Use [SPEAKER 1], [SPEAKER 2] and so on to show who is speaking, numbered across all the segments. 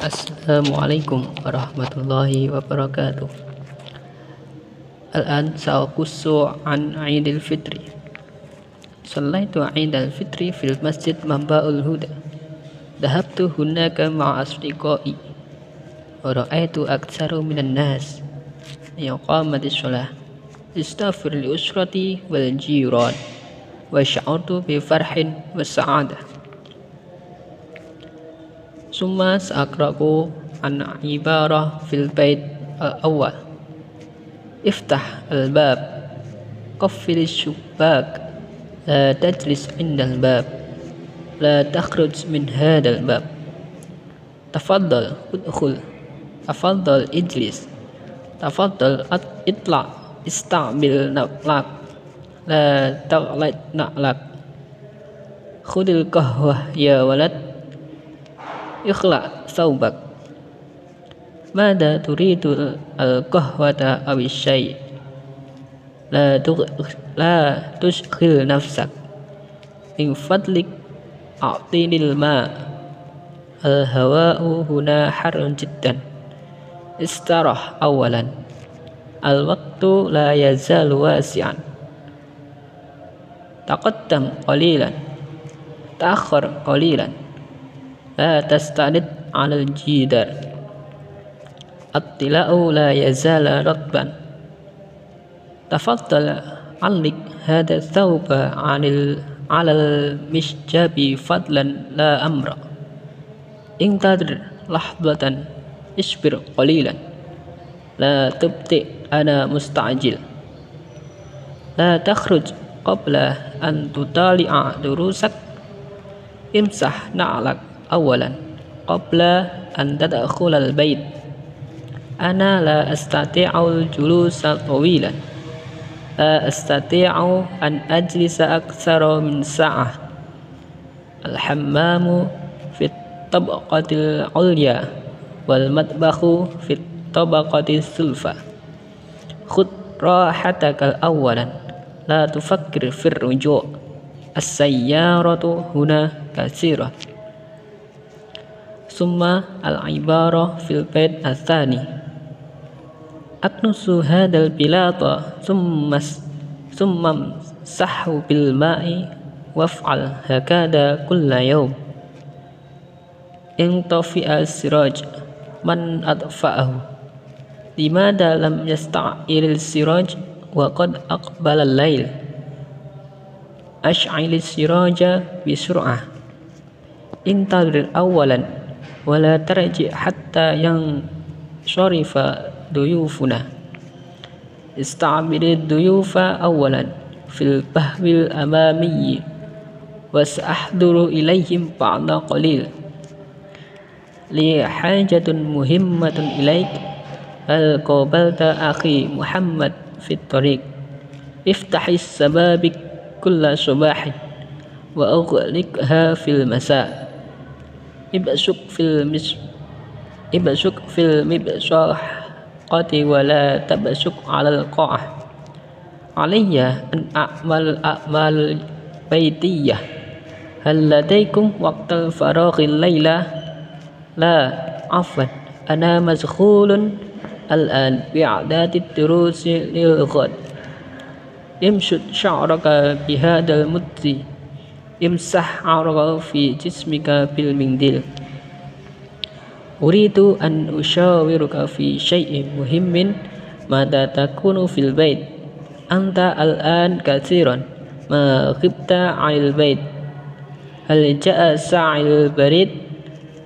[SPEAKER 1] Assalamualaikum warahmatullahi wabarakatuh الآن سأقص عن عيد الفطر صليت عيد الفطر في المسجد منبع الهدى ذهبت هناك مع أصدقائي ورأيت أكثر من الناس يقامت الصلاة استغفر لأسرتي والجيران وشعرت بفرح وسعادة summa sa'akra'u an ibarah fil bait al-awwal. Iftah al-bab. Qaffil syubak la tajlis indal bab. La takhruj min hadal bab. Tafaddal udkhul. Tafaddal ijlis. Tafaddal at itla. Istamil naqlak la taghlaj naqlak khudil qahwah ya walad ikhla saubak. Mada turidu al-qahwata awis La, tu, la tushkhil nafsak. Min fadlik a'tinil ma. Al-hawa'u huna harun jiddan. Istarah awalan. Al-waktu la yaza wasi'an. Taqaddam qalilan. Ta'akhir qalilan. لا على الجدار. الطلاء لا يزال رطبا. تفضل علق هذا الثوب عن ال... على المشجب فضلا لا أمر. انتظر لحظة اصبر قليلا. لا تبطئ أنا مستعجل. لا تخرج قبل أن تطالع دروسك. امسح نعلك. أولا قبل أن تدخل البيت. أنا لا أستطيع الجلوس طويلا. لا أستطيع أن أجلس أكثر من ساعة. الحمام في الطبقة العليا والمطبخ في الطبقة السلفى خذ راحتك أولا. لا تفكر في الرجوع. السيارة هنا كثيرة. summa al-ibarah fil bait atsani atnusu hadal bilata summa summa sahu bil ma'i waf'al hakada kulla yawm. In al siraj man adfa'ahu. Limada lam yasta'iril siraj wa qad aqbala al-lail ash'il siraja bi sur'ah. Intadir awalan ولا ترجع حتى ينصرف ضيوفنا. استعمل الضيوف أولا في البهو الأمامي وسأحضر إليهم بعد قليل. لي حاجة مهمة إليك هل قابلت أخي محمد في الطريق؟ افتح السبابك كل صباح وأغلقها في المساء. ابصق في المس ابصق في المبصقة ولا تبصق على القاع. علي أن أعمل أعمال بيتية. هل لديكم وقت الفراغ الليلة؟ لا عفوا أنا مشغول الآن بإعداد الدروس للغد. امشط شعرك بهذا imsah araga fi jismika bil mingdil uridu an ushawiruka fi syai'in muhimmin mada takunu fil bait anta al'an katsiran ma khibta 'anil bait hal ja'a sa'il barid?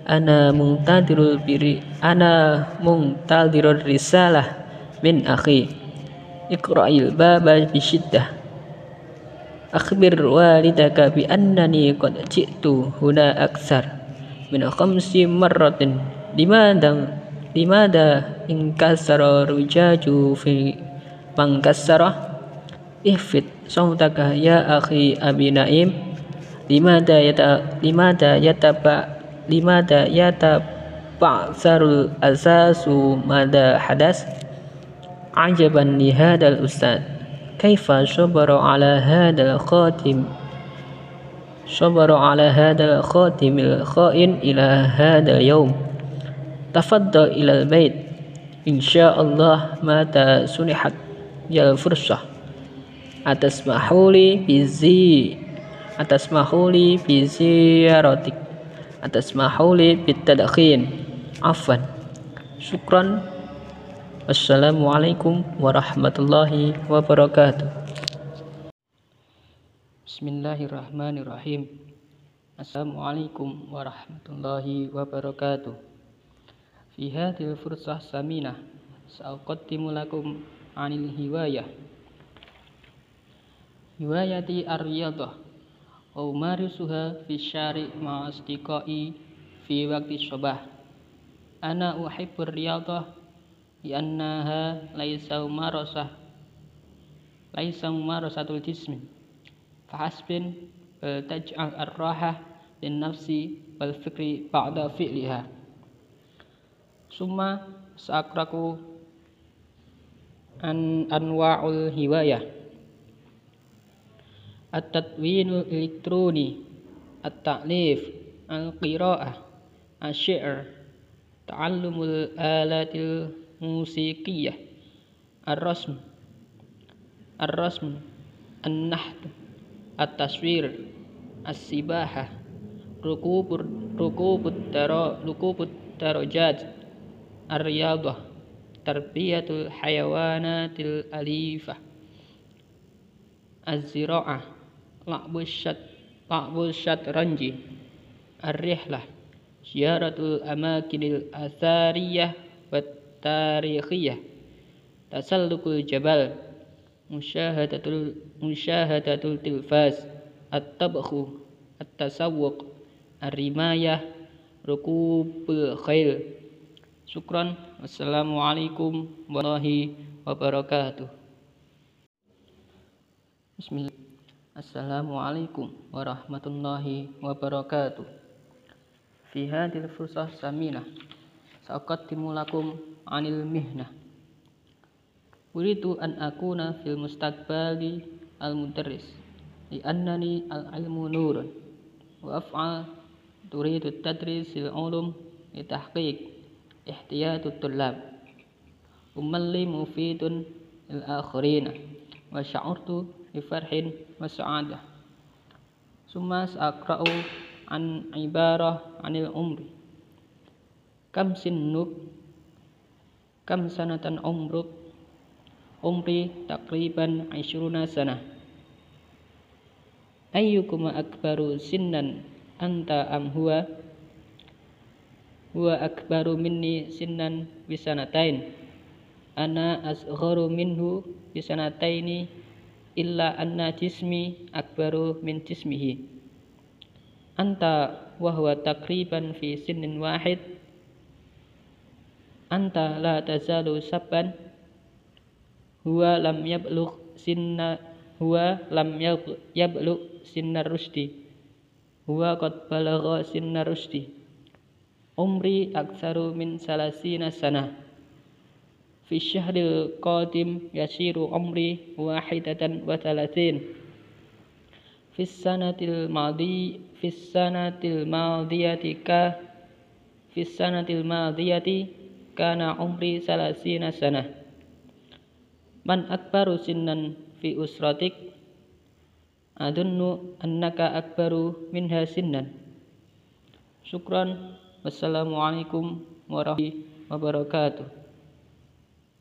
[SPEAKER 1] Ana mungtadirul biri ana mungtadirul risalah min akhi. Iqra'il baba bisyiddah akhbir walidaka bi annani qad ji'tu huna aksar min khamsi marratin. Limadha limadha inkasara rujaju fi mangkasara ihfit sautaka ya akhi abi naim. Limada yata limada yataba limada yataba sarul asasu mada hadas. Ajaban li hadal ustad. كيف صبر على هذا الخاتم؟ صبر على هذا الخاتم الخائن إلى هذا اليوم. تفضل إلى البيت. إن شاء الله متى سنحت يا الفرصة أتسمح لي بزي أتسمح لي بزيارتك. أتسمح لي بالتدخين. عفوا. شكرا. Assalamualaikum warahmatullahi wabarakatuh. Bismillahirrahmanirrahim. Assalamualaikum warahmatullahi wabarakatuh. Fi hadhil fursah saminah Sa'uqaddimu lakum anil hiwayah. Hiwayati ar-riyadah Wa umarisuha fi syari ma'asdiqai fi waktu sobah Ana uhibbur riyadah li'annaha laisa marasah laisa marasatul jismi. Fahasbin bal taj'al ar-raha lin nafsi wal fikri ba'da fi'liha. Summa sa'akraku an anwa'ul hiwayah. At-tadwinul elektroni at-ta'lif al-qira'ah asy-syi'r ta'allumul alatil musikiyah ar-rasm. Ar-rasm. An-nahd at-taswir. As-sibaha rukubur rukubut taro rukubut darajat ar-riyadah tarbiyatul hayawanatil alifah. Az-zira'ah la'bus syat la'bus syatranji ar-rihlah. Ziyaratul amakinil athariyah. Wat tarikhiyah. Tasallukul jabal musyahadatul musyahadatul tilfaz at-tabkhu at-tasawwuq ar-rimayah rukubul khail syukran. Wassalamualaikum warahmatullahi wabarakatuh. Bismillah. Assalamualaikum warahmatullahi wabarakatuh. Fi hadil fursah saminah Sa'aqaddimu lakum anil mihnah. Uridu an akuna fil mustaqbali al mudarris li annani al ilmu nurun. Wa af'al turidu tadris al ulum li tahqiq ihtiyatu tullab. Umalli mufidun lil akhirina wa sya'urtu bi farhin wa sa'adah summa an ibarah anil umri. Kam sinnuk Kam sanatan umruk. Umri takriban Aisyuruna sana. Ayyukuma akbaru sinnan Anta am huwa? Huwa akbaru minni sinnan Bisanatain. Ana asgharu minhu Bisanataini Illa anna jismi Akbaru min jismihi Anta wahwa takriban Fi sinnin wahid anta la tazalu sabban. Huwa lam yablugh sinna huwa lam yablugh sinna rusdi huwa qad balagha sinna rusdi umri aktsaru min salasina sana. Fi syahril qadim yasiru umri wahidatan wa thalathin fi sanatil madi fi sanatil madiyati ka fi sanatil madiyati kana umri salasina sana. Man akbaru sinnan fi usratik adunnu annaka akbaru minha sinnan. Syukran. Wassalamualaikum warahmatullahi wabarakatuh